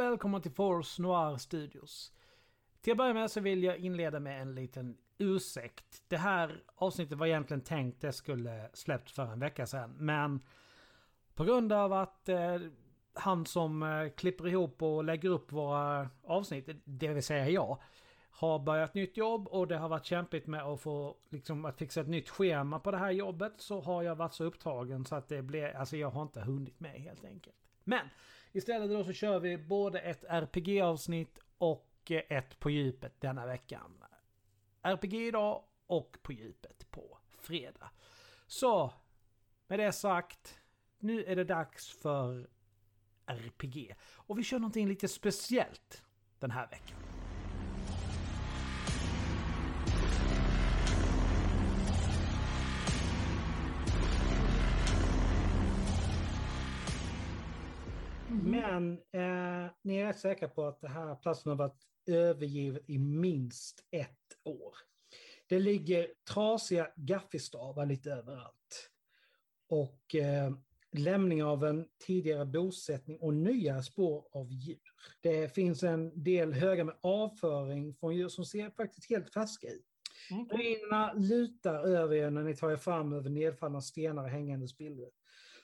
Och välkommen till Force Noir Studios. Till att börja med så vill jag inleda med en liten ursäkt. Det här avsnittet var egentligen tänkt det skulle släppts för en vecka sedan. Men på grund av att eh, han som eh, klipper ihop och lägger upp våra avsnitt, det vill säga jag, har börjat nytt jobb och det har varit kämpigt med att få liksom att fixa ett nytt schema på det här jobbet så har jag varit så upptagen så att det blir, alltså jag har inte hunnit med helt enkelt. Men istället då så kör vi både ett RPG-avsnitt och eh, ett på djupet denna veckan. RPG idag och på djupet på fredag. Så, med det sagt, nu är det dags för RPG. Och vi kör någonting lite speciellt den här veckan. Men eh, ni är rätt säkra på att den här platsen har varit övergiven i minst ett år. Det ligger trasiga gaffelstavar lite överallt. Och eh, lämning av en tidigare bosättning och nya spår av djur. Det finns en del höga med avföring från djur som ser faktiskt helt färska ut. Mm. Ruinerna lutar över er när ni tar er fram över nedfallna stenar och hängande spillror.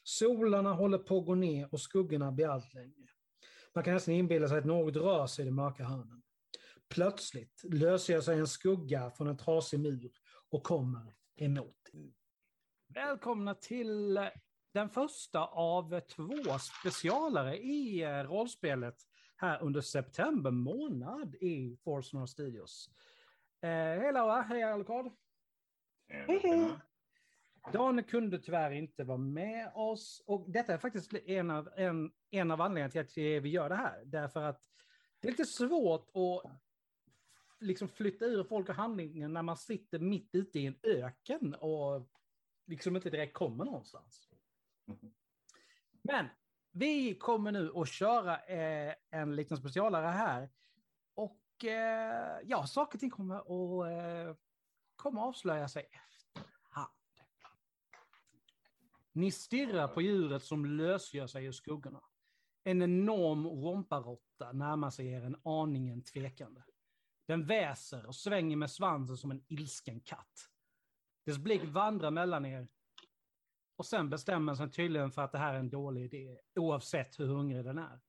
Solarna håller på att gå ner och skuggorna blir allt längre. Man kan nästan inbilla sig att något rör sig i de mörka hörnen. Plötsligt löser sig en skugga från en trasig mur och kommer emot. Välkomna till den första av två specialare i rollspelet här under september månad i Force North Studios. Eh, hej Laura, hej Alucard. Hej hej. Dan kunde tyvärr inte vara med oss och detta är faktiskt en av, en, en av anledningarna till att vi gör det här. Därför att det är lite svårt att liksom flytta ur folk och handlingen när man sitter mitt ute i en öken och liksom inte direkt kommer någonstans. Men vi kommer nu att köra eh, en liten specialare här. Och eh, ja, saker och ting kommer att, eh, kommer att avslöja sig ni stirrar på djuret som lösgör sig ur skuggorna. En enorm romparotta närmar sig er en aningen tvekande. Den väser och svänger med svansen som en ilsken katt. Dess blick vandrar mellan er och sen bestämmer sig tydligen för att det här är en dålig idé, oavsett hur hungrig den är.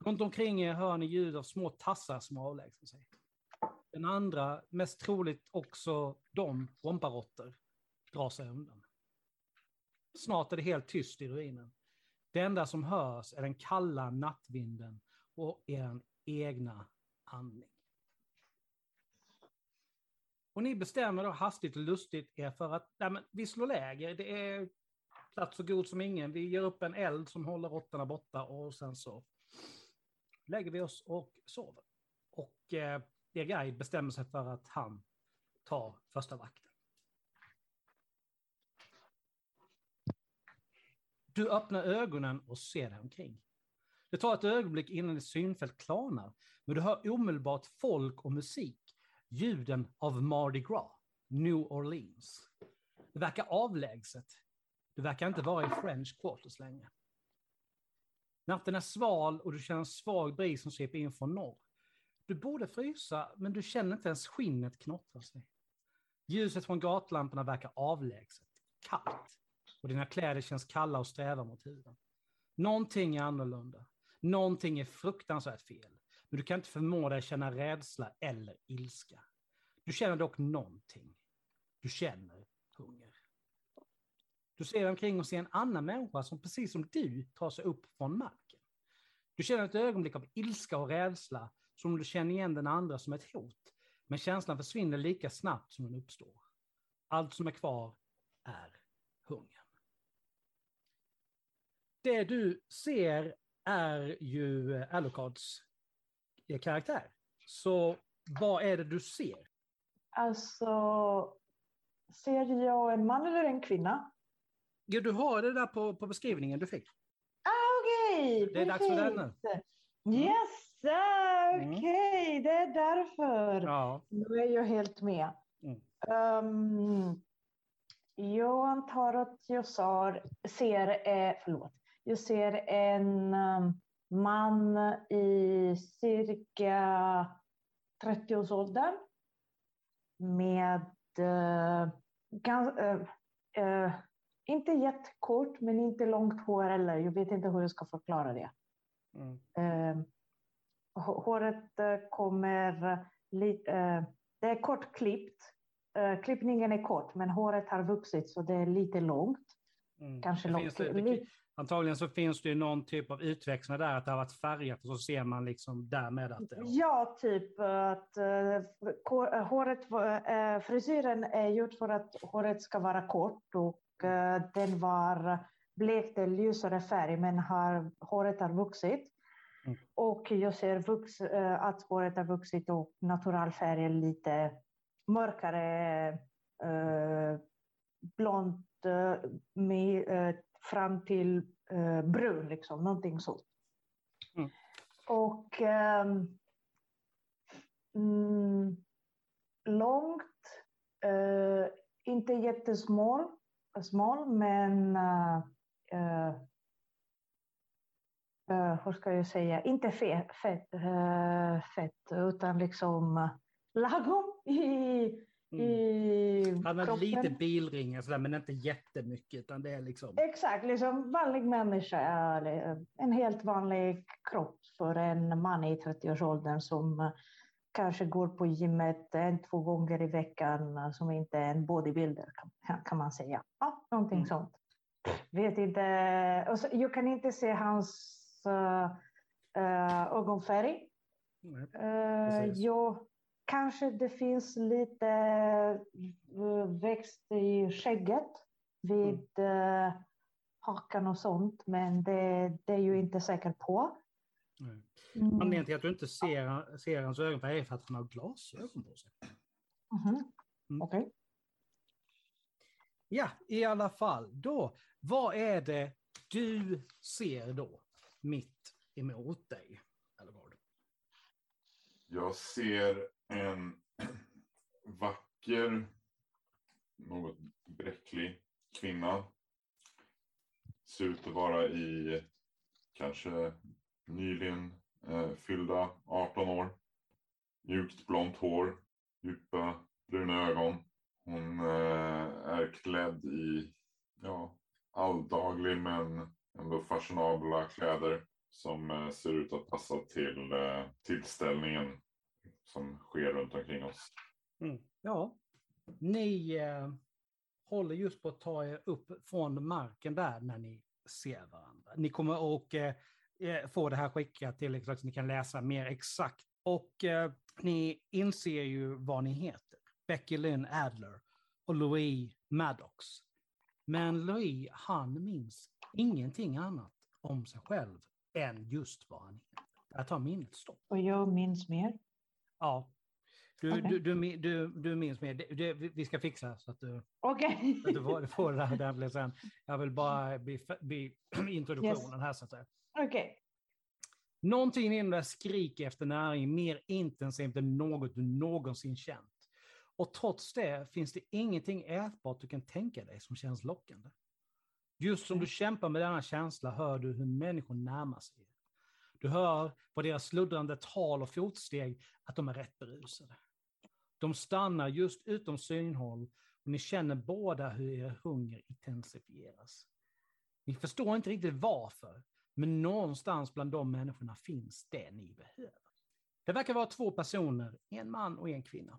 Runt omkring er hör ni ljud av små tassar som avlägsnar sig. Den andra, mest troligt också de, romparotter, drar sig undan. Snart är det helt tyst i ruinen. Det enda som hörs är den kalla nattvinden och er egna andning. Och ni bestämmer då hastigt och lustigt er för att nej, men vi slår läger. Det är plats så god som ingen. Vi ger upp en eld som håller råttorna borta och sen så lägger vi oss och sover. Och eh, er guide bestämmer sig för att han tar första vakten. Du öppnar ögonen och ser dig omkring. Det tar ett ögonblick innan ditt synfält klarnar, men du hör omedelbart folk och musik, ljuden av Mardi Gras, New Orleans. Det verkar avlägset, du verkar inte vara i French Quarters längre. Natten är sval och du känner en svag bris som sveper in från norr. Du borde frysa, men du känner inte ens skinnet knottra sig. Ljuset från gatlamporna verkar avlägset, kallt, och dina kläder känns kalla och strävar mot huden. Någonting är annorlunda. Någonting är fruktansvärt fel, men du kan inte förmå dig att känna rädsla eller ilska. Du känner dock någonting. Du känner hunger. Du ser omkring och ser en annan människa som precis som du tar sig upp från marken. Du känner ett ögonblick av ilska och rädsla som om du känner igen den andra som ett hot. Men känslan försvinner lika snabbt som den uppstår. Allt som är kvar är hunger. Det du ser är ju Alucards karaktär. Så vad är det du ser? Alltså, ser jag en man eller en kvinna? Ja, du har det där på, på beskrivningen du fick. Ah, okej, okay. Det är dags för den nu. Mm. Yes, okej, okay. mm. det är därför. Ja. Nu är jag helt med. Mm. Um, jag antar att jag sar, ser, eh, förlåt, jag ser en um, man i cirka 30-årsåldern med uh, uh, inte jättekort men inte långt hår heller. Jag vet inte hur jag ska förklara det. Mm. håret kommer lite, det är kortklippt. klippningen är kort men håret har vuxit så det är lite långt. Mm. Kanske långt. Det, Antagligen så finns det ju någon typ av utväxling där, att det har varit färgat och så ser man liksom därmed att det... Ja, typ att uh, håret, uh, frisyren är gjord för att håret ska vara kort och uh, den var blekt ljusare färg men har, håret har vuxit. Mm. Och jag ser vux, att håret har vuxit och naturalfärg är lite mörkare, blont med fram till eh, brun, liksom, någonting sånt. Mm. Och ehm, mm, långt, eh, inte jättesmal, smal, men uh, uh, hur ska jag säga, inte fet, fett, uh, fett utan liksom lagom i Mm. Han har lite bilringar sådär, men inte jättemycket. Utan det är liksom... Exakt, liksom vanlig människa. En helt vanlig kropp för en man i 30-årsåldern som eh, kanske går på gymmet en, två gånger i veckan, eh, som inte är en bodybuilder kan, man säga. Ja, någonting mm. sånt. Vet inte. jag kan inte se hans uh, uh, ögonfärg. Uh, jag Kanske det finns lite eh, växt i skägget vid mm. Eh, hakan och sånt, men det, det är ju inte säker på. Mm. Anledningen till att du inte ser, ser hans ögonfärg är för att han har glasögon på sig. Mm. Mm. Okej. Okay. Ja, i alla fall. Då, vad är det du ser då mitt emot dig? Eller vad? Jag ser en vacker, något bräcklig kvinna. Ser ut att vara i kanske nyligen eh, fyllda 18 år. Mjukt blont hår, djupa bruna ögon. Hon eh, är klädd i ja, alldaglig men ändå fashionabla kläder som eh, ser ut att passa till eh, tillställningen som sker runt omkring oss. Mm. Ja, ni eh, håller just på att ta er upp från marken där när ni ser varandra. Ni kommer att eh, eh, få det här skickat till er så att ni kan läsa mer exakt. Och eh, ni inser ju vad ni heter. Becky Lynn Adler och Louis Maddox. Men Louis, han minns ingenting annat om sig själv än just vad han heter. Där tar minnet stopp. Och jag minns mer. Ja. Du, okay. du, du, du, du minns mer. Det, vi ska fixa så att du, okay. att du får, får det här ordentligt sen. Jag vill bara bli, bli introduktionen yes. här så att säga. Okay. Någonting inom dig skriker efter näring mer intensivt än något du någonsin känt. Och trots det finns det ingenting ätbart du kan tänka dig som känns lockande. Just som du kämpar med denna känsla hör du hur människor närmar sig. Du hör på deras sluddrande tal och fotsteg att de är rätt berusade. De stannar just utom synhåll och ni känner båda hur er hunger intensifieras. Ni förstår inte riktigt varför, men någonstans bland de människorna finns det ni behöver. Det verkar vara två personer, en man och en kvinna.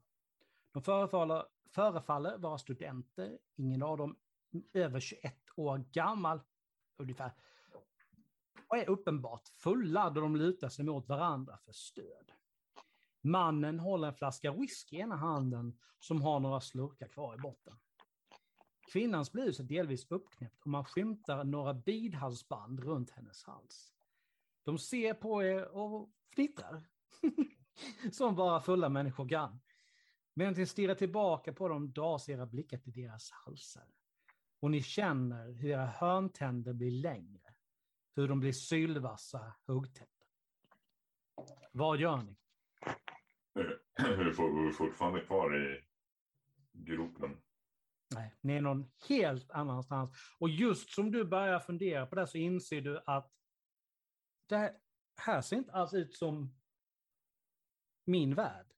De förefaller, förefaller vara studenter, ingen av dem över 21 år gammal, ungefär och är uppenbart fulla då de lutar sig mot varandra för stöd. Mannen håller en flaska whisky i ena handen som har några slurkar kvar i botten. Kvinnans blus är delvis uppknäppt och man skymtar några bidhalsband runt hennes hals. De ser på er och fnittrar. som bara fulla människor kan. Medan ni stirrar tillbaka på dem dras era blickar till deras halsar. Och ni känner hur era hörntänder blir längre hur de blir sylvassa huggtänder. Vad gör ni? Är du fortfarande kvar i gropen? Nej, ni är någon helt annanstans. Och just som du börjar fundera på det så inser du att det, här ser inte alls ut som min värld.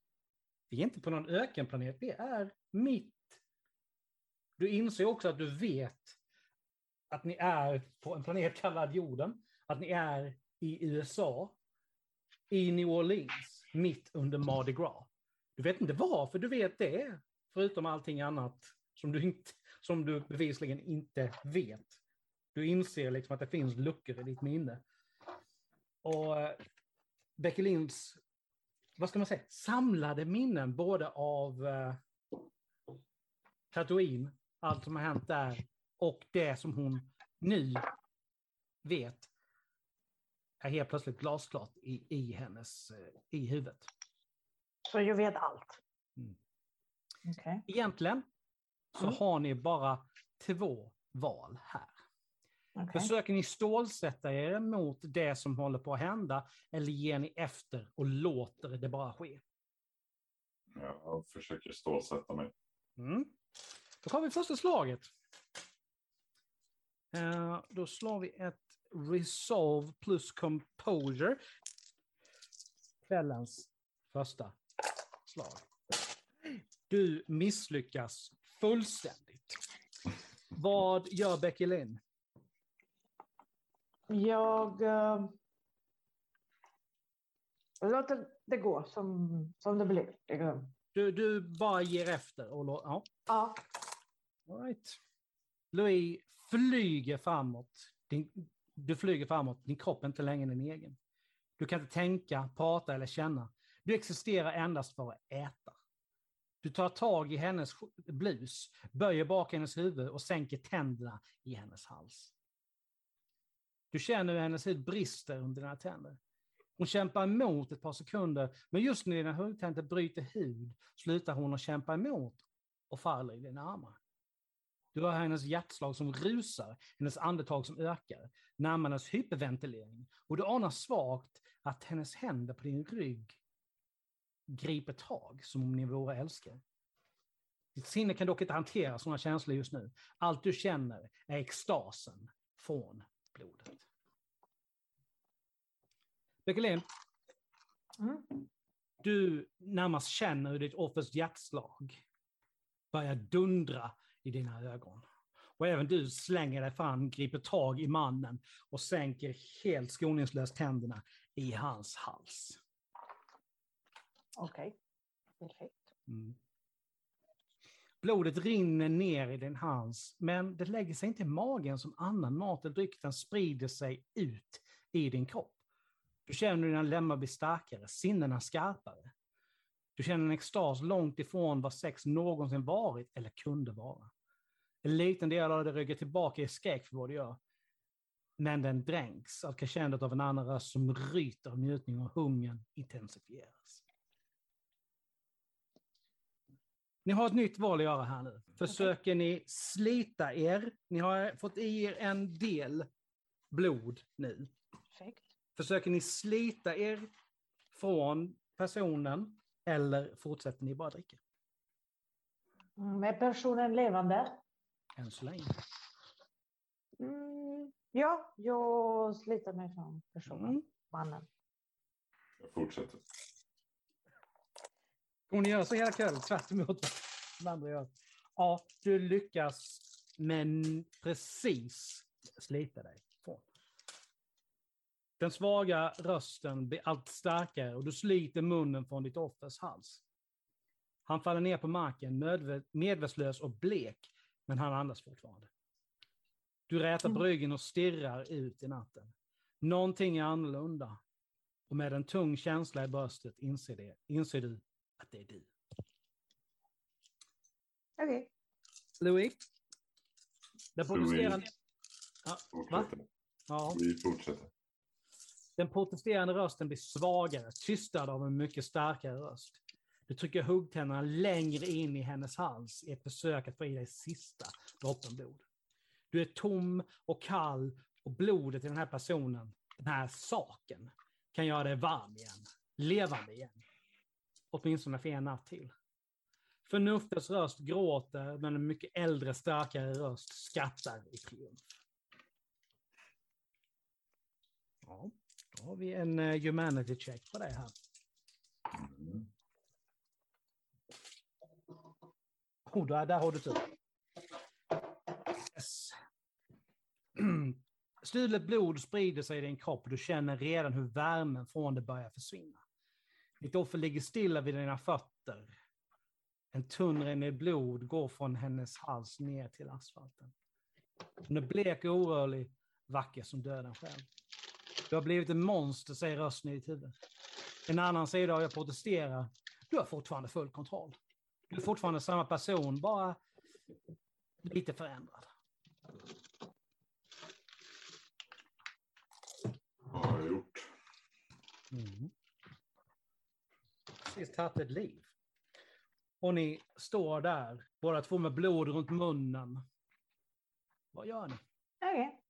Vi är inte på någon ökenplanet, det är mitt. Du inser också att du vet att ni är på en planet kallad jorden, att ni är i USA, i New Orleans, mitt under Mardi Gras. Du vet inte varför du vet det, förutom allting annat som du, inte, som du bevisligen inte vet. Du inser liksom att det finns luckor i ditt minne. Och eh, Becky Linds, vad ska man säga, samlade minnen både av eh, Tatooine, allt som har hänt där, och det som hon nu vet är helt plötsligt glasklart i, i hennes, eh, i huvudet. Så jag vet allt? Mm. Okay. Egentligen så Mm. har ni bara två val här. Okay. Försöker ni stålsätta er mot det som håller på att hända eller ger ni efter och låter det bara ske? Jag försöker stålsätta mig. Mm. Då har vi första slaget. Eh, då slår vi ett Resolve plus Composure. Kvällens första slag. Du misslyckas fullständigt. Vad gör Becky Lynn? Jag eh, låter det gå som, som det blir. Du, du bara ger efter. Och ja. Ja. All right. Louis flyger framåt. Din, du flyger framåt. Din kropp är inte längre din egen. Du kan inte tänka, prata eller känna. Du existerar endast för att äta. Du tar tag i hennes blus, böjer bak hennes huvud och sänker tänderna i hennes hals. Du känner hur hennes hud brister under dina tänder. Hon kämpar emot ett par sekunder, men just när dina hudtänder bryter hud slutar hon att kämpa emot och faller i dina armar. Du hör hennes hjärtslag som rusar, hennes andetag som ökar, närmandes hyperventilering och du anar svagt att hennes händer på din rygg griper tag som om ni vore älskare. Ditt sinne kan dock inte hantera sådana känslor just nu. Allt du känner är extasen från blodet. Beckelin, Mm. du närmast känner hur ditt offers hjärtslag börjar dundra i dina ögon. Och även du slänger dig fram, griper tag i mannen och sänker helt skoningslöst tänderna i hans hals. Okej. Perfekt. Mm. Blodet rinner ner i din hals, men det lägger sig inte i magen som annan mat eller dryck, utan sprider sig ut i din kropp. Du känner hur dina lemmar blir starkare, sinnena skarpare. Du känner en extas långt ifrån vad sex någonsin varit eller kunde vara. En liten del av det ryggar tillbaka i skräck för vad du gör. Men den dränks av crescendot av en annan röst som ryter av njutning och hungern intensifieras. Ni har ett nytt val att göra här nu. Försöker ni slita er? Ni har fått i er en del blod nu. Perfekt. Försöker ni slita er från personen eller fortsätter ni bara dricka? Mm, Är personen levande? Än så länge. Mm. Ja, jag sliter mig från personen, Mm. mannen. Jag fortsätter. Kommer ni göra så hela kvällen, tvärt emot vad de andra gör? Ja, du lyckas, men precis slita dig. Den svaga rösten blir allt starkare och du sliter munnen från ditt offers hals. Han faller ner på marken, medve- medvetslös och blek, men han andas fortfarande. Du rätar Mm. på ryggen och stirrar ut i natten. Någonting är annorlunda. Och med en tung känsla i bröstet inser, det, inser du att det är du. Okej. Louis? Den Louis. protesterande, Va? Fortsätter. ja, Vi fortsätter den protesterande rösten blir svagare, tystad av en mycket starkare röst. Du trycker huggtänderna längre in i hennes hals i ett försök att få i dig sista droppen blod. Du är tom och kall och blodet i den här personen, den här saken, kan göra dig varm igen, levande igen. Åtminstone för en natt till. Förnuftets röst gråter, men en mycket äldre, starkare röst skrattar i triumf. Ja, då har vi en uh, humanity check på det här. Mm. Oh, där, där har du tur. Yes. Stulet blod sprider sig i din kropp och du känner redan hur värmen från det börjar försvinna. Ditt offer ligger stilla vid dina fötter. En tunn rinnig blod går från hennes hals ner till asfalten. Hon är blek och orörlig, vacker som döden själv. Du har blivit en monster, säger rösten i ditt huvud. En annan sida av jag protesterar. Du har fortfarande full kontroll. Du är fortfarande samma person, bara lite förändrad. Vad har jag gjort? Mm. Precis tagit ett liv. Och ni står där, båda två med blod runt munnen. Vad gör ni? Okej.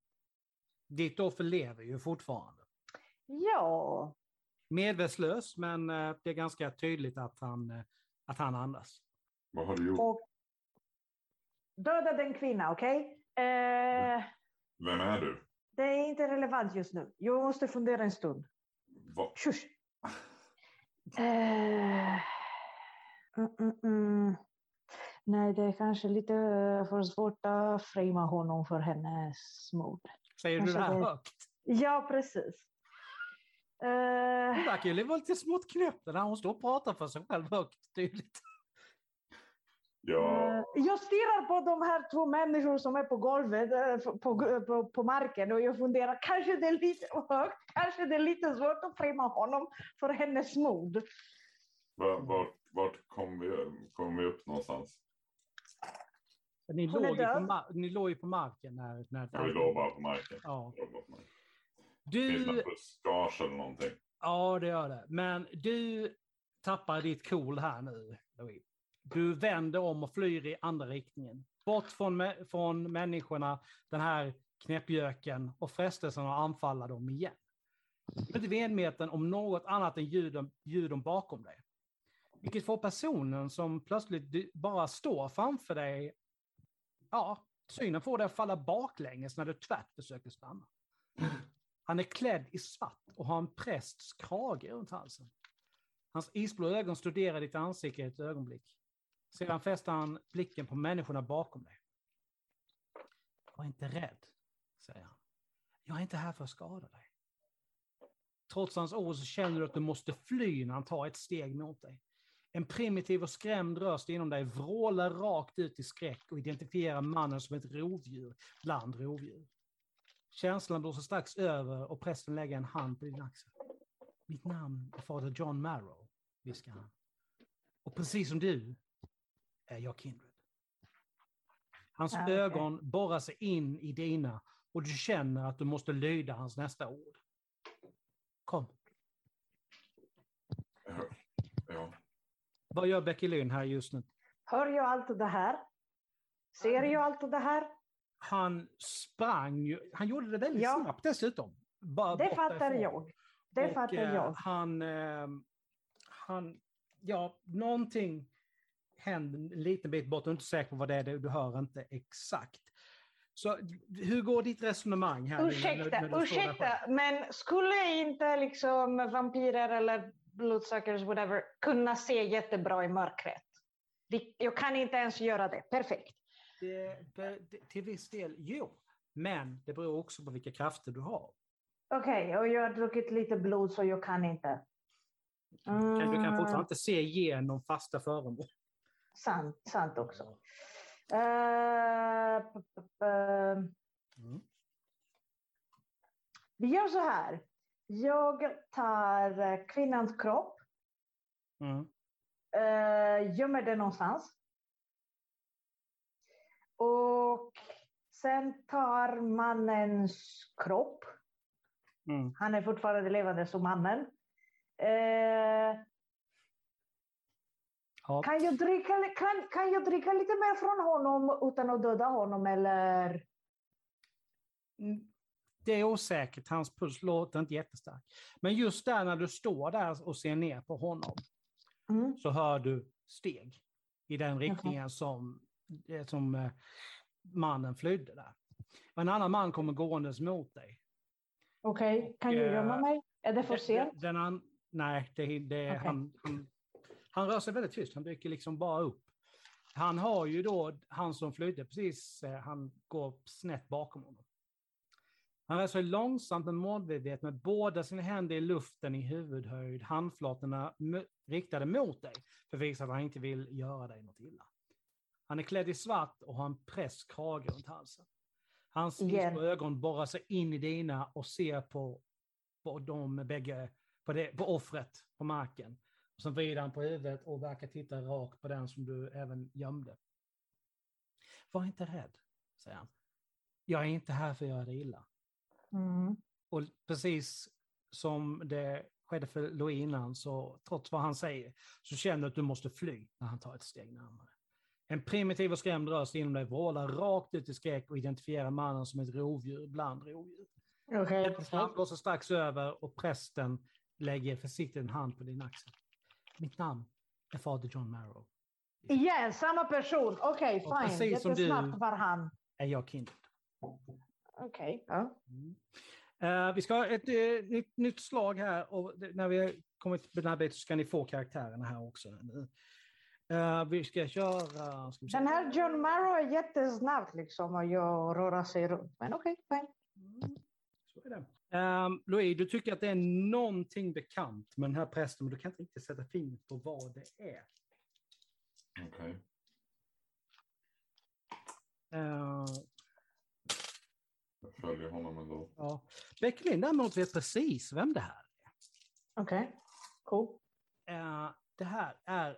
Ditt offer lever ju fortfarande. Ja, Medvetslös, men eh, det är ganska tydligt att han, eh, att han andas. Vad har du gjort? och döda den kvinna, okej? Eh, Vem är du? det är inte relevant just nu. Jag måste fundera en stund. Va? Shush. Eh, mm, mm, mm. Nej, det är kanske lite för svårt att framea honom för hennes mord. Säger du det Kanske här det- högt? Ja, precis. Eh, Hon verkar ju vara lite smått knäpp när hon står och pratar för sig själv högt tydligt. Ja, Eh, Jag stirrar på de här två människor som är på golvet, eh, på, på, på marken och jag funderar, kanske det är lite högt, kanske det är lite svårt att framea honom för hennes mod. va- vart, vart kom, vi, kom vi upp någonstans? Ni Hon är låg, ju på ni låg ju på marken när... när Ja, vi låg bara på marken. Ja. Det Du, något buskage eller någonting? ja det gör det. Men du tappar ditt cool här nu, Louis. Du vänder om och flyr i andra riktningen. Bort från, från människorna, den här knäppjöken och frestelsen att anfalla dem igen. Du är inte medveten om något annat än ljuden, ljuden bakom dig. Vilket får personen som plötsligt bara står framför dig, ja, synen får dig att falla baklänges när du tvärt försöker stanna. Han är klädd i svart och har en prästs krage runt halsen. Hans isblå ögon studerar ditt ansikte i ett ögonblick. Sedan fäster han blicken på människorna bakom dig. Var inte rädd, säger han. Jag är inte här för att skada dig. Trots hans ord så känner du att du måste fly när han tar ett steg mot dig. En primitiv och skrämd röst inom dig vrålar rakt ut i skräck och identifierar mannen som ett rovdjur bland rovdjur. Känslan blåser strax över och prästen lägger en hand på din axel. Mitt namn är fader John Marrow, viskar han. Och precis som du är jag Kindred. Hans Ah, okej. ögon borrar sig in i dina och du känner att du måste lyda hans nästa ord. Kom, Ja. ja. Vad gör Becky Lynn här just nu? Hör jag allt det här? Ser jag allt det här? Han sprang ju, han gjorde det väldigt Ja. snabbt dessutom. Bara Det fattar jag. Det Och, fattar eh, jag. Han, eh, han, ja, någonting händer en liten bit bort, du är inte säker på vad det är, du hör inte exakt. Så hur går ditt resonemang här? när- Ursäkta, när själv? ursäkta, men skulle inte liksom vampyrer eller bloodsuckers, whatever, kunna se jättebra i mörkret? Jag kan inte ens göra det. Perfekt. Det, till viss del, jo. Men det beror också på vilka krafter du har. Okej, och jag har druckit lite blod så jag kan inte. Kan- Du kan Mm, fortfarande inte se igenom fasta föremål. Sant, sant också. Eh, p- p- p- Mm. vi gör så här. Jag tar eh, kvinnans kropp, Mm. uh, gömmer den någonstans. Och sen tar mannens kropp. Mm. Han är fortfarande levande som mannen. Eh, Ja. kan, jag dricka, kan, kan jag dricka lite mer från honom utan att döda honom? Eller? Det är osäkert, hans puls låter inte jättestark. Men just där när du står där och ser ner på honom Mm. så hör du steg i den riktningen som, eh, som eh, mannen flydde där. En annan man kommer gåendes mot dig. Okej, kan jag eh, gömma mig? Är det för sent? Den, den nej, det, det, Okej. han, han, han rör sig väldigt tyst. Han dyker liksom bara upp. Han har ju då, han som flydde precis, eh, han går snett bakom honom. Han rör sig långsamt men målmedvetet med båda sina händer i luften i huvudhöjd, handflatorna riktade mot dig, för att visa att han inte vill göra dig något illa. Han är klädd i svart och har en press krage runt halsen. Hans yeah. ögon borrar sig in i dina och ser på, på de bägge, på, det, på offret på marken. Och sen vrider han på huvudet och verkar titta rakt på den som du även gömde. Var inte rädd, säger han. Jag är inte här för att göra dig illa. Mm. Och precis som det skedde för Louis innan, så trots vad han säger, så känner du att du måste fly när han tar ett steg närmare. En primitiv och skrämd röst inom dig vrålar rakt ut i skräck och identifierar mannen som ett rovdjur bland rovdjur. Okej. Han blåser strax över och prästen lägger försiktigt en hand på din axel. Mitt namn är fader John Marrow. Igen, samma person. Okej, Och fine. precis som du- var han. Är jag Kindred. Okej. Ja. Mm. Eh, vi ska ha ett eh, nytt, nytt slag här och när vi har kommit till den här biten så ska ni få karaktärerna här också. Eh, vi ska köra... Ska vi. Den här John Marrow är jättesnabb liksom och jag röra sig runt. Men okej, fine. Mm, Så är det. Um, Louis, du tycker att det är någonting bekant med den här prästen, men du kan inte riktigt sätta fingret på vad det är. Okej. Eh, Jag följer honom ändå. ja. Becklin däremot vet precis vem det här är. Okej. Cool. Eh, det här är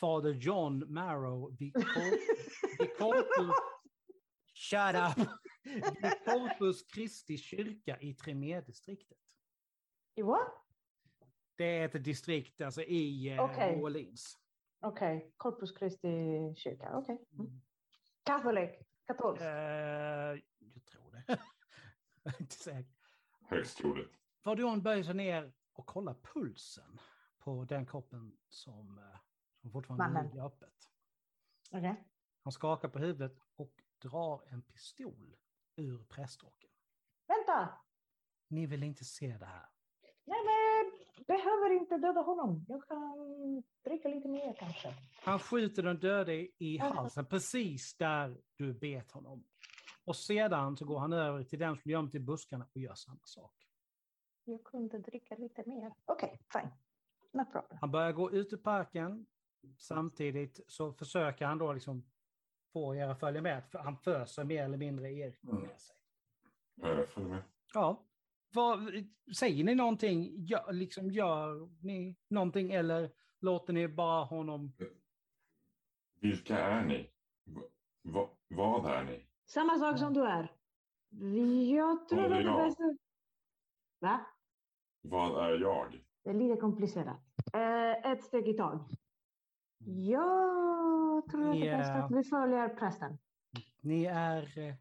fader John Marrow vid Cor- vid Corpus... Shut up! Vid Corpus Christi kyrka i Tremé-distriktet. I what? Det är ett distrikt alltså, i eh, Okej. New Orleans. Okej, Corpus Christi kyrka. Okej. Mm. Catholic. Katolsk. Eh. Jag är inte säker. Högst troligt. John böjer sig ner och kollar pulsen på den kroppen som, eh, som fortfarande Mannen. ligger öppet. Okej. Han skakar på huvudet och drar en pistol ur prästrocken. Vänta! Ni vill inte se det här. Nej, men behöver inte döda honom. Jag kan dricka lite mer kanske. Han skjuter den döde i halsen, precis där du bet honom. Och sedan så går han över till den som gömt i buskarna och gör samma sak. Jag kunde dricka lite mer. Okej, fine. No problem. Han börjar gå ut ur parken. Samtidigt så försöker han då liksom få er att följa med. För han föser mer eller mindre er med sig. Med. Ja. Vad, säger ni någonting? Gör, liksom, gör ni någonting eller låter ni bara honom... Vilka är ni? Va, vad är ni? Samma sak som du är. Jag tror Vad är att det bästa... Va? Vad är jag? Det är lite komplicerat. Eh, ett steg i taget. Jag tror att det är bäst att vi följer prästen. Ni är... eh,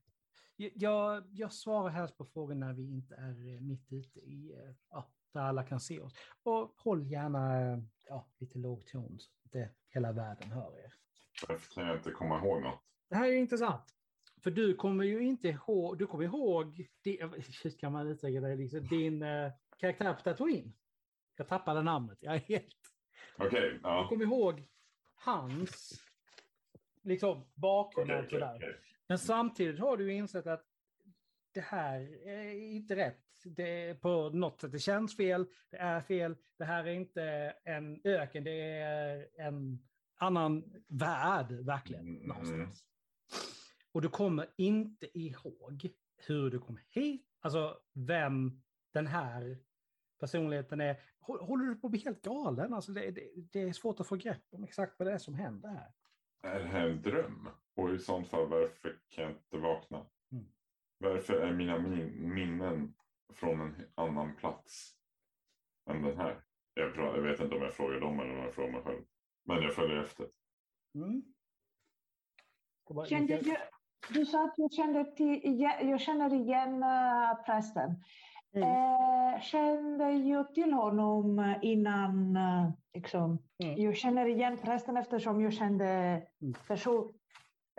Jag, jag svarar helst på frågor när vi inte är eh, mitt ute i... eh, Ja, där alla kan se oss. Och håll gärna eh, ja, lite låg ton så att hela världen hör er. Varför kan jag inte komma ihåg något? Det här är intressant. För du kommer ju inte ihåg, du kommer ihåg, hur kan man uttrycka det, liksom, din eh, karaktär på Tatooine. Jag tappade namnet, jag är helt... Okej, Du ja. kommer ihåg hans liksom, bakgrund Okej, och sådär. okej, okej. Men samtidigt har du insett att det här är inte rätt. Det är på något sätt, det känns fel, det är fel. Det här är inte en öken, det är en annan värld, verkligen. Mm. Någonstans. Och du kommer inte ihåg hur du kom hit, alltså vem den här personligheten är. Hå- Håller du på att bli helt galen? Alltså det, det, det är svårt att få grepp om exakt vad det är som händer här. Är det här en dröm? Och i sånt fall, varför kan jag inte vakna? Mm. Varför är mina min minnen från en annan plats än den här? Jag, jag vet inte om jag frågar dem eller om jag frågar mig själv. Men jag följer efter. Mm. Kände jag, du sa att jag kände, till, jag känner igen uh, prästen. Mm. Eh, kände jag till honom innan, eh, liksom. Mm. Jag känner igen prästen eftersom jag kände person,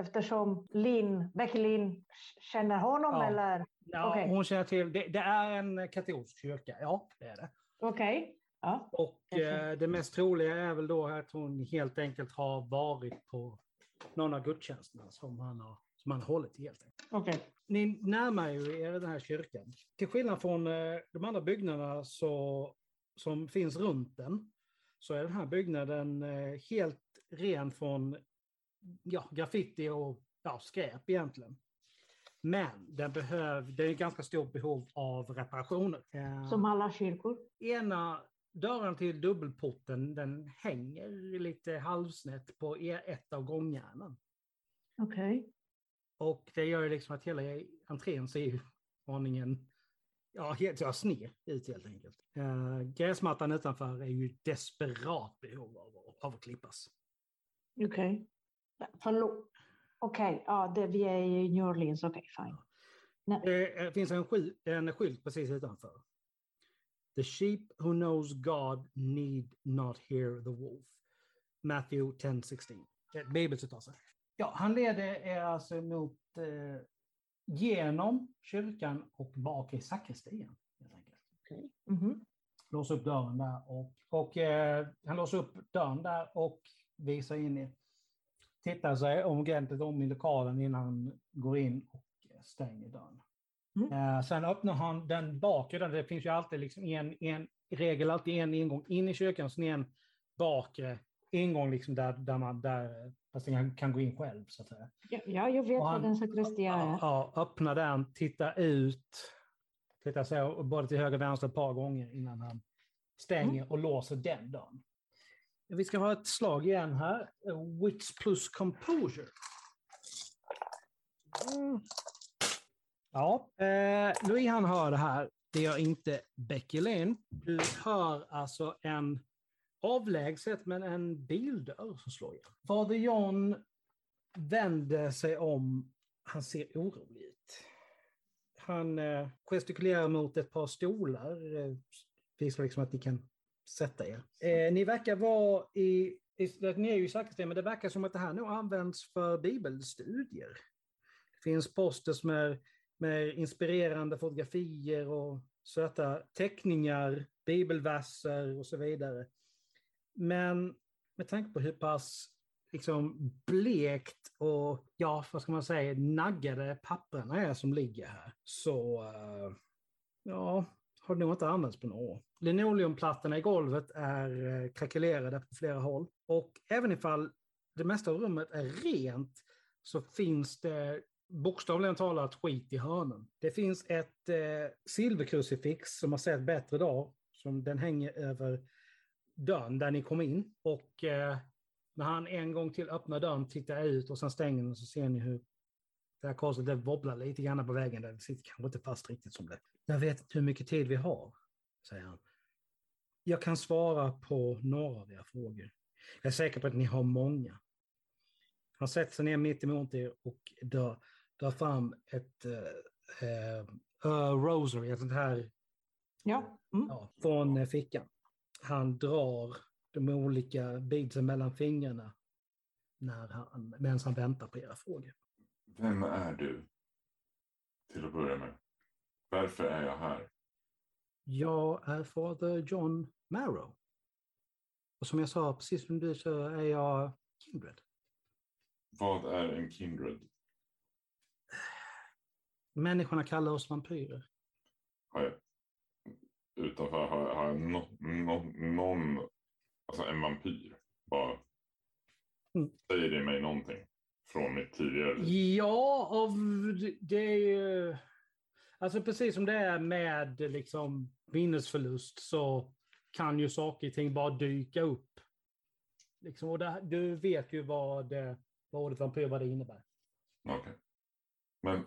eftersom Linn, Becky Linn känner honom Ja. eller? Ja, Okej. Hon känner till, det, det är en katolsk kyrka, ja det är det. Okej. Ja. Och eh, det mest troliga är väl då att hon helt enkelt har varit på någon av gudstjänsterna som han har, har hållit helt enkelt. Okej. Ni närmar ju er den här kyrkan. Till skillnad från eh, de andra byggnaderna så, som finns runt den, så är den här byggnaden eh, helt ren från ja, graffiti och ja, skräp egentligen. Men den behöver, det är ganska stort behov av reparationer. Eh, Som alla kyrkor? ena dörren till dubbelporten den hänger lite halvsnett på e- ett av gångjärnen. Okej. Och det gör ju liksom att hela entrén ser ju aningen ja, helt ja, sned ut helt enkelt. Uh, gräsmattan utanför är ju desperat behov av, av att klippas. Okej. Förlåt. Okej, ja, det, vi är i New Orleans. Okej, fine. Det eh, finns en, sky, en skylt precis utanför. The sheep who knows God need not hear the wolf. Matthew 10.16. Det är Ett bibelcitat. Ja, han leder er alltså mot eh, genom kyrkan och bak i sakristian. enkelt. Okej. Mhm. Låser upp dörren där och, och eh, han låser upp dörren där och visar in i, tittar sig ordentligt om i lokalen innan han går in och eh, stänger dörren. Mm. Eh, sen öppnar han den bakre, dörren. det finns ju alltid liksom en, en, i regel alltid en ingång in i kyrkan, sen en bakre ingång liksom där, där man där patienten kan gå in själv så att säga. Ja, ja, jag vet vad en sakristia är. Ja, öppna den, titta ut, titta så både till höger och vänster ett par gånger innan han stänger Mm. och låser den dörren. Vi ska ha ett slag igen här. Wits plus composure. Mm. Ja, eh, Louis han hör det här. Det gör inte Becky Lynn. Du hör alltså en avlägset men en bildörr som slår igen. Fader John vänder sig om. Han ser orolig ut. Han eh, gestikulerar mot ett par stolar. Eh, visar liksom att ni kan sätta er. Eh, ni verkar vara i, i, ni är ju i sakristian, men det verkar som att det här nog används för bibelstudier. Det finns posters med, med inspirerande fotografier och söta teckningar, bibelverser och så vidare. Men med tanke på hur pass liksom blekt och, ja, vad ska man säga, naggade papperna är som ligger här, så eh, ja, har det nog inte använts på några år. Linoleumplattorna i golvet är eh, krackelerade på flera håll. Och även ifall det mesta av rummet är rent så finns det bokstavligen talat skit i hörnen. Det finns ett eh, silverkrucifix som har sett bättre dag, som den hänger över dörren där ni kom in. Och eh, när han en gång till öppnar dörren, tittar ut och sen stänger den så ser ni hur det här korset wobblar lite grann på vägen. Där det sitter kanske inte fast riktigt som det. Jag vet inte hur mycket tid vi har, säger han. Jag kan svara på några av era frågor. Jag är säker på att ni har många. Han sätter sig ner mitt emot er och drar, drar fram ett uh, uh, rosary, ett sånt här Ja. Mm. ja, från eh, fickan. Han drar de olika beadsen mellan fingrarna när han, medan han väntar på era frågor. Vem är du? Till att börja med. Varför är jag här? Jag är fader John Marrow. Och som jag sa, precis som du så är jag Kindred. Vad är en kindred? Människorna kallar oss vampyrer. Jag, utanför har har no, no, någon, alltså en vampyr. Bara, Mm. Säger det mig någonting från mitt tidigare liv? Ja, av, det är ju... Alltså precis som det är med liksom minnesförlust så kan ju saker och ting bara dyka upp. Liksom, och det, du vet ju vad, det, vad ordet vampyr vad det innebär. Okej. Men,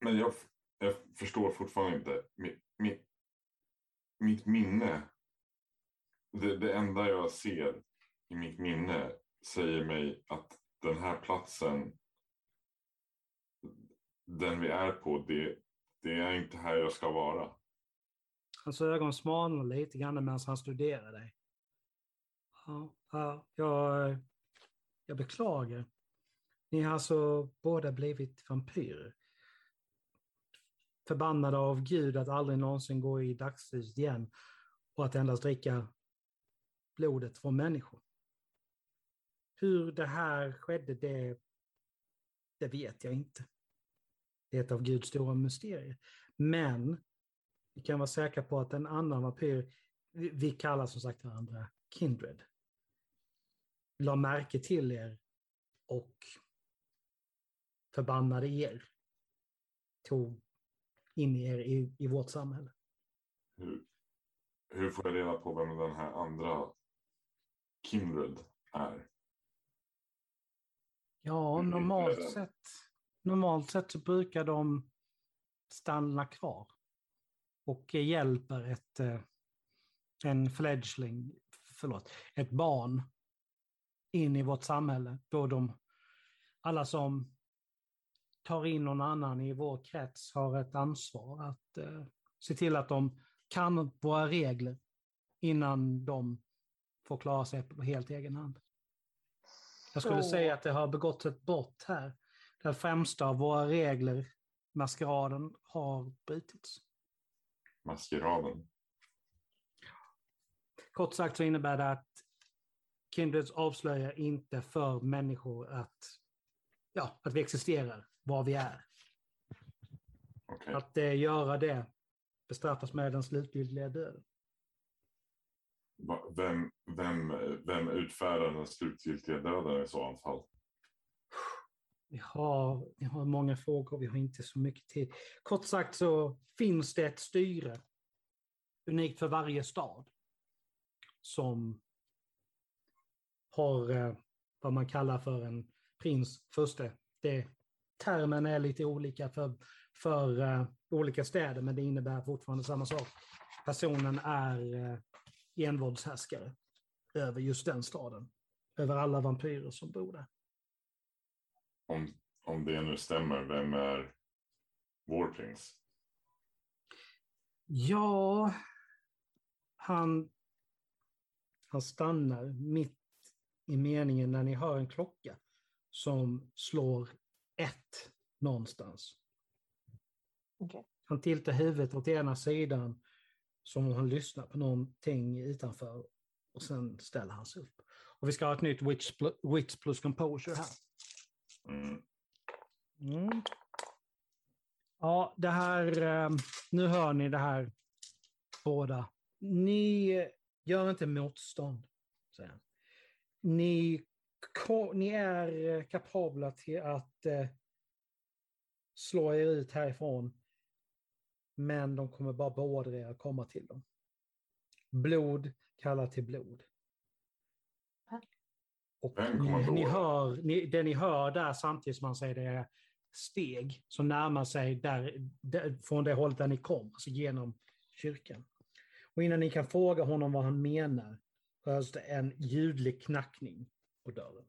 men jag, jag förstår fortfarande inte. Mitt, mitt, mitt minne, det, det enda jag ser i mitt minne säger mig att den här platsen, den vi är på, det, det är inte här jag ska vara. Hans ögon smalnar lite grann medan han studerar dig. Ja, ja, jag, jag beklagar. Ni har alltså båda blivit vampyrer förbannade av Gud att aldrig någonsin gå i dagsljus igen och att endast dricka blodet från människor. Hur det här skedde, det, det vet jag inte. Det är ett av Guds stora mysterier. Men vi kan vara säkra på att en annan vampyr, vi, kallar som sagt varandra Kindred, la märke till er och förbannade er. Tog in er i, i vårt samhälle. Hur, hur får jag reda på vem den här andra Kindred är? Ja, normalt sett, normalt sett så brukar de stanna kvar och hjälper ett, eh, en fledgling, förlåt, ett barn in i vårt samhälle. Då de, alla som tar in någon annan i vår krets har ett ansvar att eh, se till att de kan våra regler innan de får klara sig på helt egen hand. Jag skulle Så- säga att det har begått ett brott här. Den främsta av våra regler, maskeraden, har brutits. Maskeraden. Kort sagt så innebär det att Kindreds avslöjar inte för människor att, ja, att vi existerar, vad vi är. Okej. Att eh, göra det bestraffas med den slutgiltiga döden. Vem, vem, vem utfärdar den slutgiltiga döden i så fall? Vi har, vi har många frågor, vi har inte så mycket tid. Kort sagt så finns det ett styre, unikt för varje stad, som har eh, vad man kallar för en prins förste. Det, termen är lite olika för, för eh, olika städer, men det innebär fortfarande samma sak. Personen är eh, envåldshärskare över just den staden, över alla vampyrer som bor där. Om, om det nu stämmer, vem är vår prins? Ja, han, han stannar mitt i meningen när ni hör en klocka som slår ett någonstans. Okej. Han tiltar huvudet åt ena sidan som om han lyssnar på någonting utanför och sen ställer han sig upp. Och vi ska ha ett nytt wits, wits plus composure här. Mm. Mm. Ja, det här, eh, nu hör ni det här båda. Ni gör inte motstånd, säger han. Ni, ni är eh, kapabla till att eh, slå er ut härifrån. Men de kommer bara beordra er att komma till dem. Blod kallar till blod. Och ni, hör, ni, det ni hör där samtidigt som man säger det är steg som närmar sig där, där, från det hållet där ni kom, alltså genom kyrkan. Och innan ni kan fråga honom vad han menar hörs det en ljudlig knackning på dörren.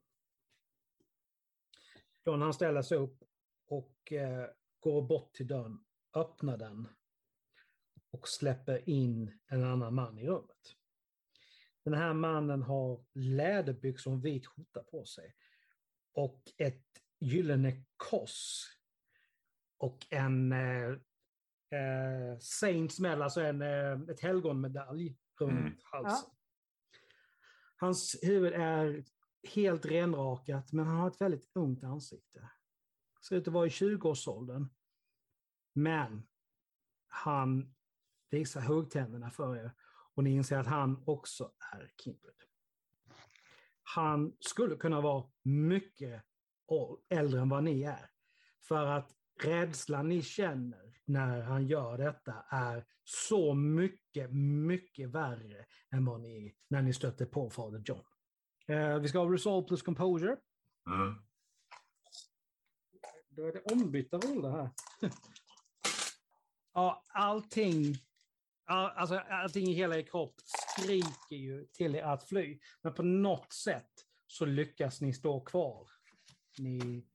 John han ställer sig upp och eh, går bort till dörren, öppnar den och släpper in en annan man i rummet. Den här mannen har läderbyxor och en vit skjorta på sig. Och ett gyllene kors. Och en eh, eh, Saints medal, alltså en, eh, ett helgonmedalj runt Mm. halsen. Hans huvud är helt renrakat, men han har ett väldigt ungt ansikte. Ser ut att vara i 20-årsåldern. Men han visar huggtänderna för er och ni inser att han också är Kindred. Han skulle kunna vara mycket äldre än vad ni är. För att rädslan ni känner när han gör detta är så mycket, mycket värre än vad ni, när ni stötte på Fader John. Eh, vi ska ha Resolve plus Composure. Mm. Då är det ombytta roller här. ja, allting, all, alltså, allting i hela er kropp skriker ju till er att fly. Men på något sätt så lyckas ni stå kvar. Ni,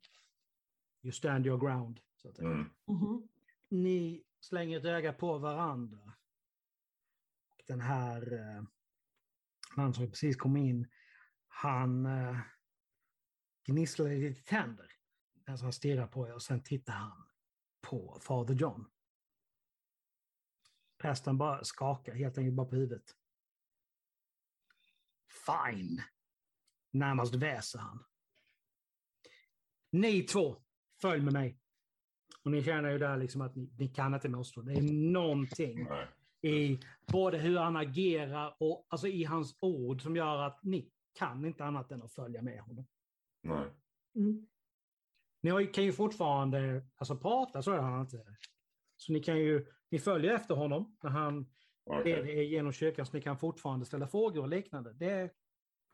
you stand your ground. Så att. Mm. Mhm. Ni slänger ett öga på varandra. Den här eh, mannen som precis kom in, han eh, gnisslar lite tänder. Alltså han stirrar på er och sen tittar han på Fader John. Prästen bara skakar helt enkelt bara på huvudet. Fine. Närmast väser han. Ni två, följ med mig. Och ni känner ju där liksom att ni, ni kan inte motstå. Det är någonting Nej. i både hur han agerar och alltså i hans ord som gör att ni kan inte annat än att följa med honom. Nej. Mm. Ni kan ju fortfarande alltså, prata, så är han inte. Så ni kan ju, ni följer efter honom när han Okej. leder er genom kyrkan, så ni kan fortfarande ställa frågor och liknande. Det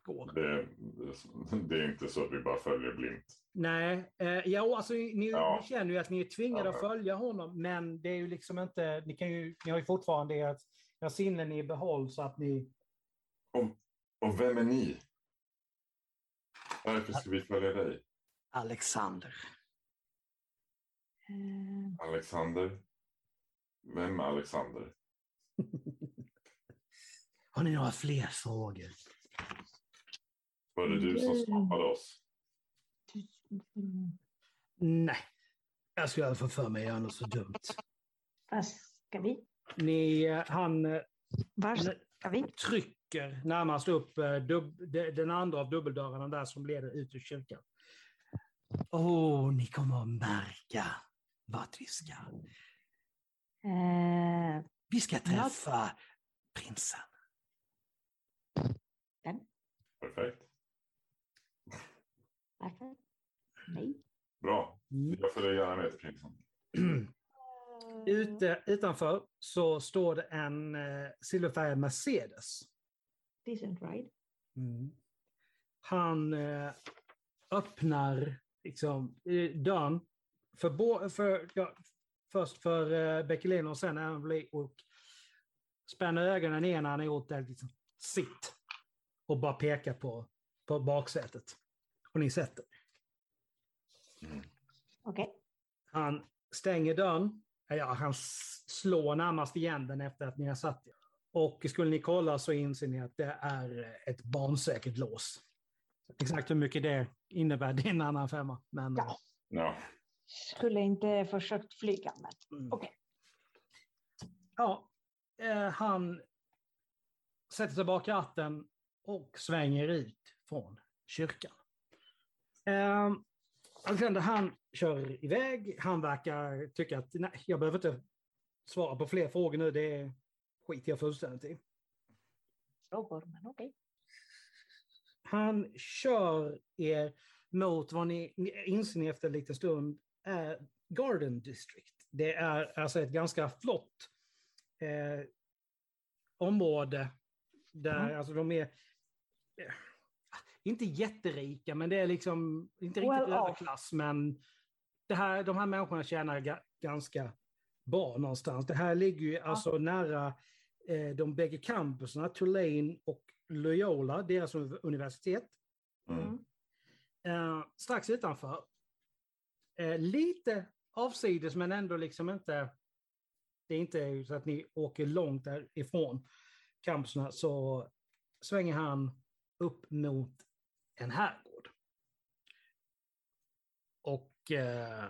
går. Det, det är inte så att vi bara följer blint. Nej, eh, ja, alltså, ni, Ja. ni känner ju att ni är tvingade Ja, att följa honom, men det är ju liksom inte, ni, kan ju, ni har ju fortfarande ert, era sinnen i behåll så att ni, Och, och vem är ni? Varför ska vi följa dig? Alexander. Alexander? Vem är Alexander? Har ni några fler frågor? Var det du som Mm. skapade oss? Nej, jag skulle aldrig få för mig att göra något så dumt. Vad ska vi? Ni, eh, han eh, Var ska vi? Trycker närmast upp eh, den andra av dubbeldörrarna där som leder ut ur kyrkan. Åh, ni kommer att märka vart vi ska. Eh, Vi ska träffa prinsen. Perfekt. varför? Nej. Bra. Jag följer gärna med till prinsen. Ute, utanför så står det en eh, silverfärgad Mercedes. Decent ride. Han eh, öppnar liksom, eh, dörren för, bo, för, ja, först för eh, Beckelin och sen Emily och spänner ögonen igen när han har gjort det. Liksom, sitt. Och bara pekar på, på baksätet. Och ni sätter. Okej. Han stänger dörren. Ja, han slår närmast igen den efter att ni har satt er. Och skulle ni kolla så inser ni att det är ett barnsäkert lås. Exakt hur mycket det innebär, det är en annan femma. Men, Ja. Ja. Skulle inte försökt flyga, men mm. okej. Ja, eh, han sätter sig bak i ratten och svänger ut från kyrkan. Eh, Alexander, han kör iväg. Han verkar tycka att nej, jag behöver inte svara på fler frågor nu. Det skiter jag fullständigt i. men okej. Han kör er mot vad ni, inser ni efter en liten stund är Garden District. Det är alltså ett ganska flott eh, område där Mm. alltså de är eh, inte jätterika, men det är liksom inte riktigt Well off. överklass, men det här, de här människorna tjänar ga, ganska bra någonstans. Det här ligger ju alltså nära eh, de bägge campuserna, Tulane och Loyola, deras universitet. Mm. Eh, strax utanför. Eh, lite avsides men ändå liksom inte, det är inte så att ni åker långt därifrån campuserna så svänger han upp mot en herrgård. Och eh,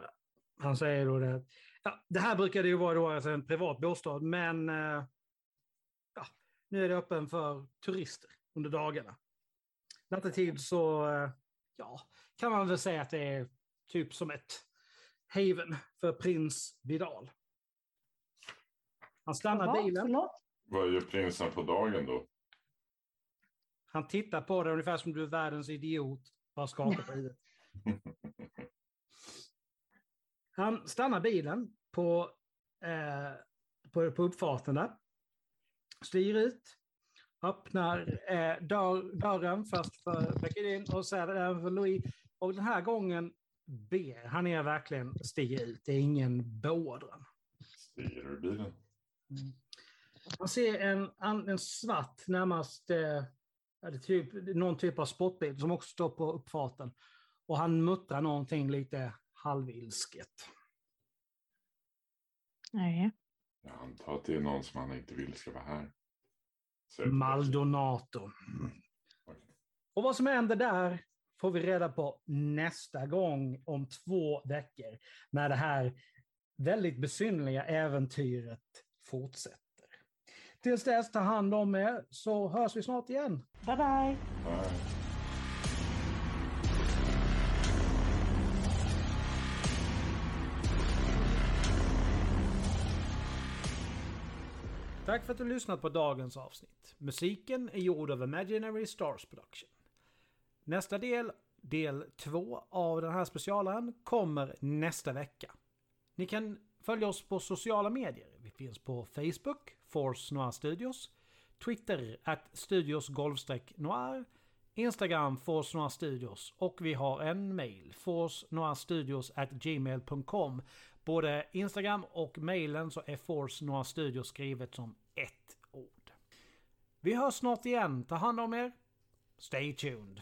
han säger då det, ja, det här brukade ju vara då alltså en privat bostad men eh, nu är det öppen för turister under dagarna. Nattetid så eh, ja, kan man väl säga att det är typ som ett haven för prins Vidal. Han stannar Vad? bilen, Förlåt? Vad gör prinsen på dagen då? han tittar på det ungefär som du är världens idiot, bara skakar på huvudet. Han stannar bilen på, eh, på, på uppfarten där. Styr ut. Öppnar eh, dörr, dörren först för Beckelin och sen även för Louis. Och den här gången ber han er verkligen stiga ut. Det är ingen beordran. Stiger ur bilen. Man ser en, en svart, närmast eh, är typ, någon typ av sportbil som också står på uppfarten. Och han muttrar någonting lite halvilsket. Nej. Jag antar att det är någon som han inte vill ska vara här. Maldonato. Mm. Okej. Och vad som händer där får vi reda på nästa gång om två veckor. När det här väldigt besynnerliga äventyret fortsätter. Tills dess, ta hand om er så hörs vi snart igen. Bye bye! Nej. Tack för att du lyssnat på dagens avsnitt. Musiken är gjord av Imaginary Stars Production. Nästa del, del två av den här specialen, kommer nästa vecka. Ni kan följa oss på sociala medier. Vi finns på Facebook, Force Noir Studios, Twitter, at Studios Noir, Instagram, Force Noir Studios och vi har en mail, force Studios at gmail.com. Både Instagram och mailen så är Force Noir Studios skrivet som ett ord. Vi hörs snart igen. Ta hand om er. Stay tuned.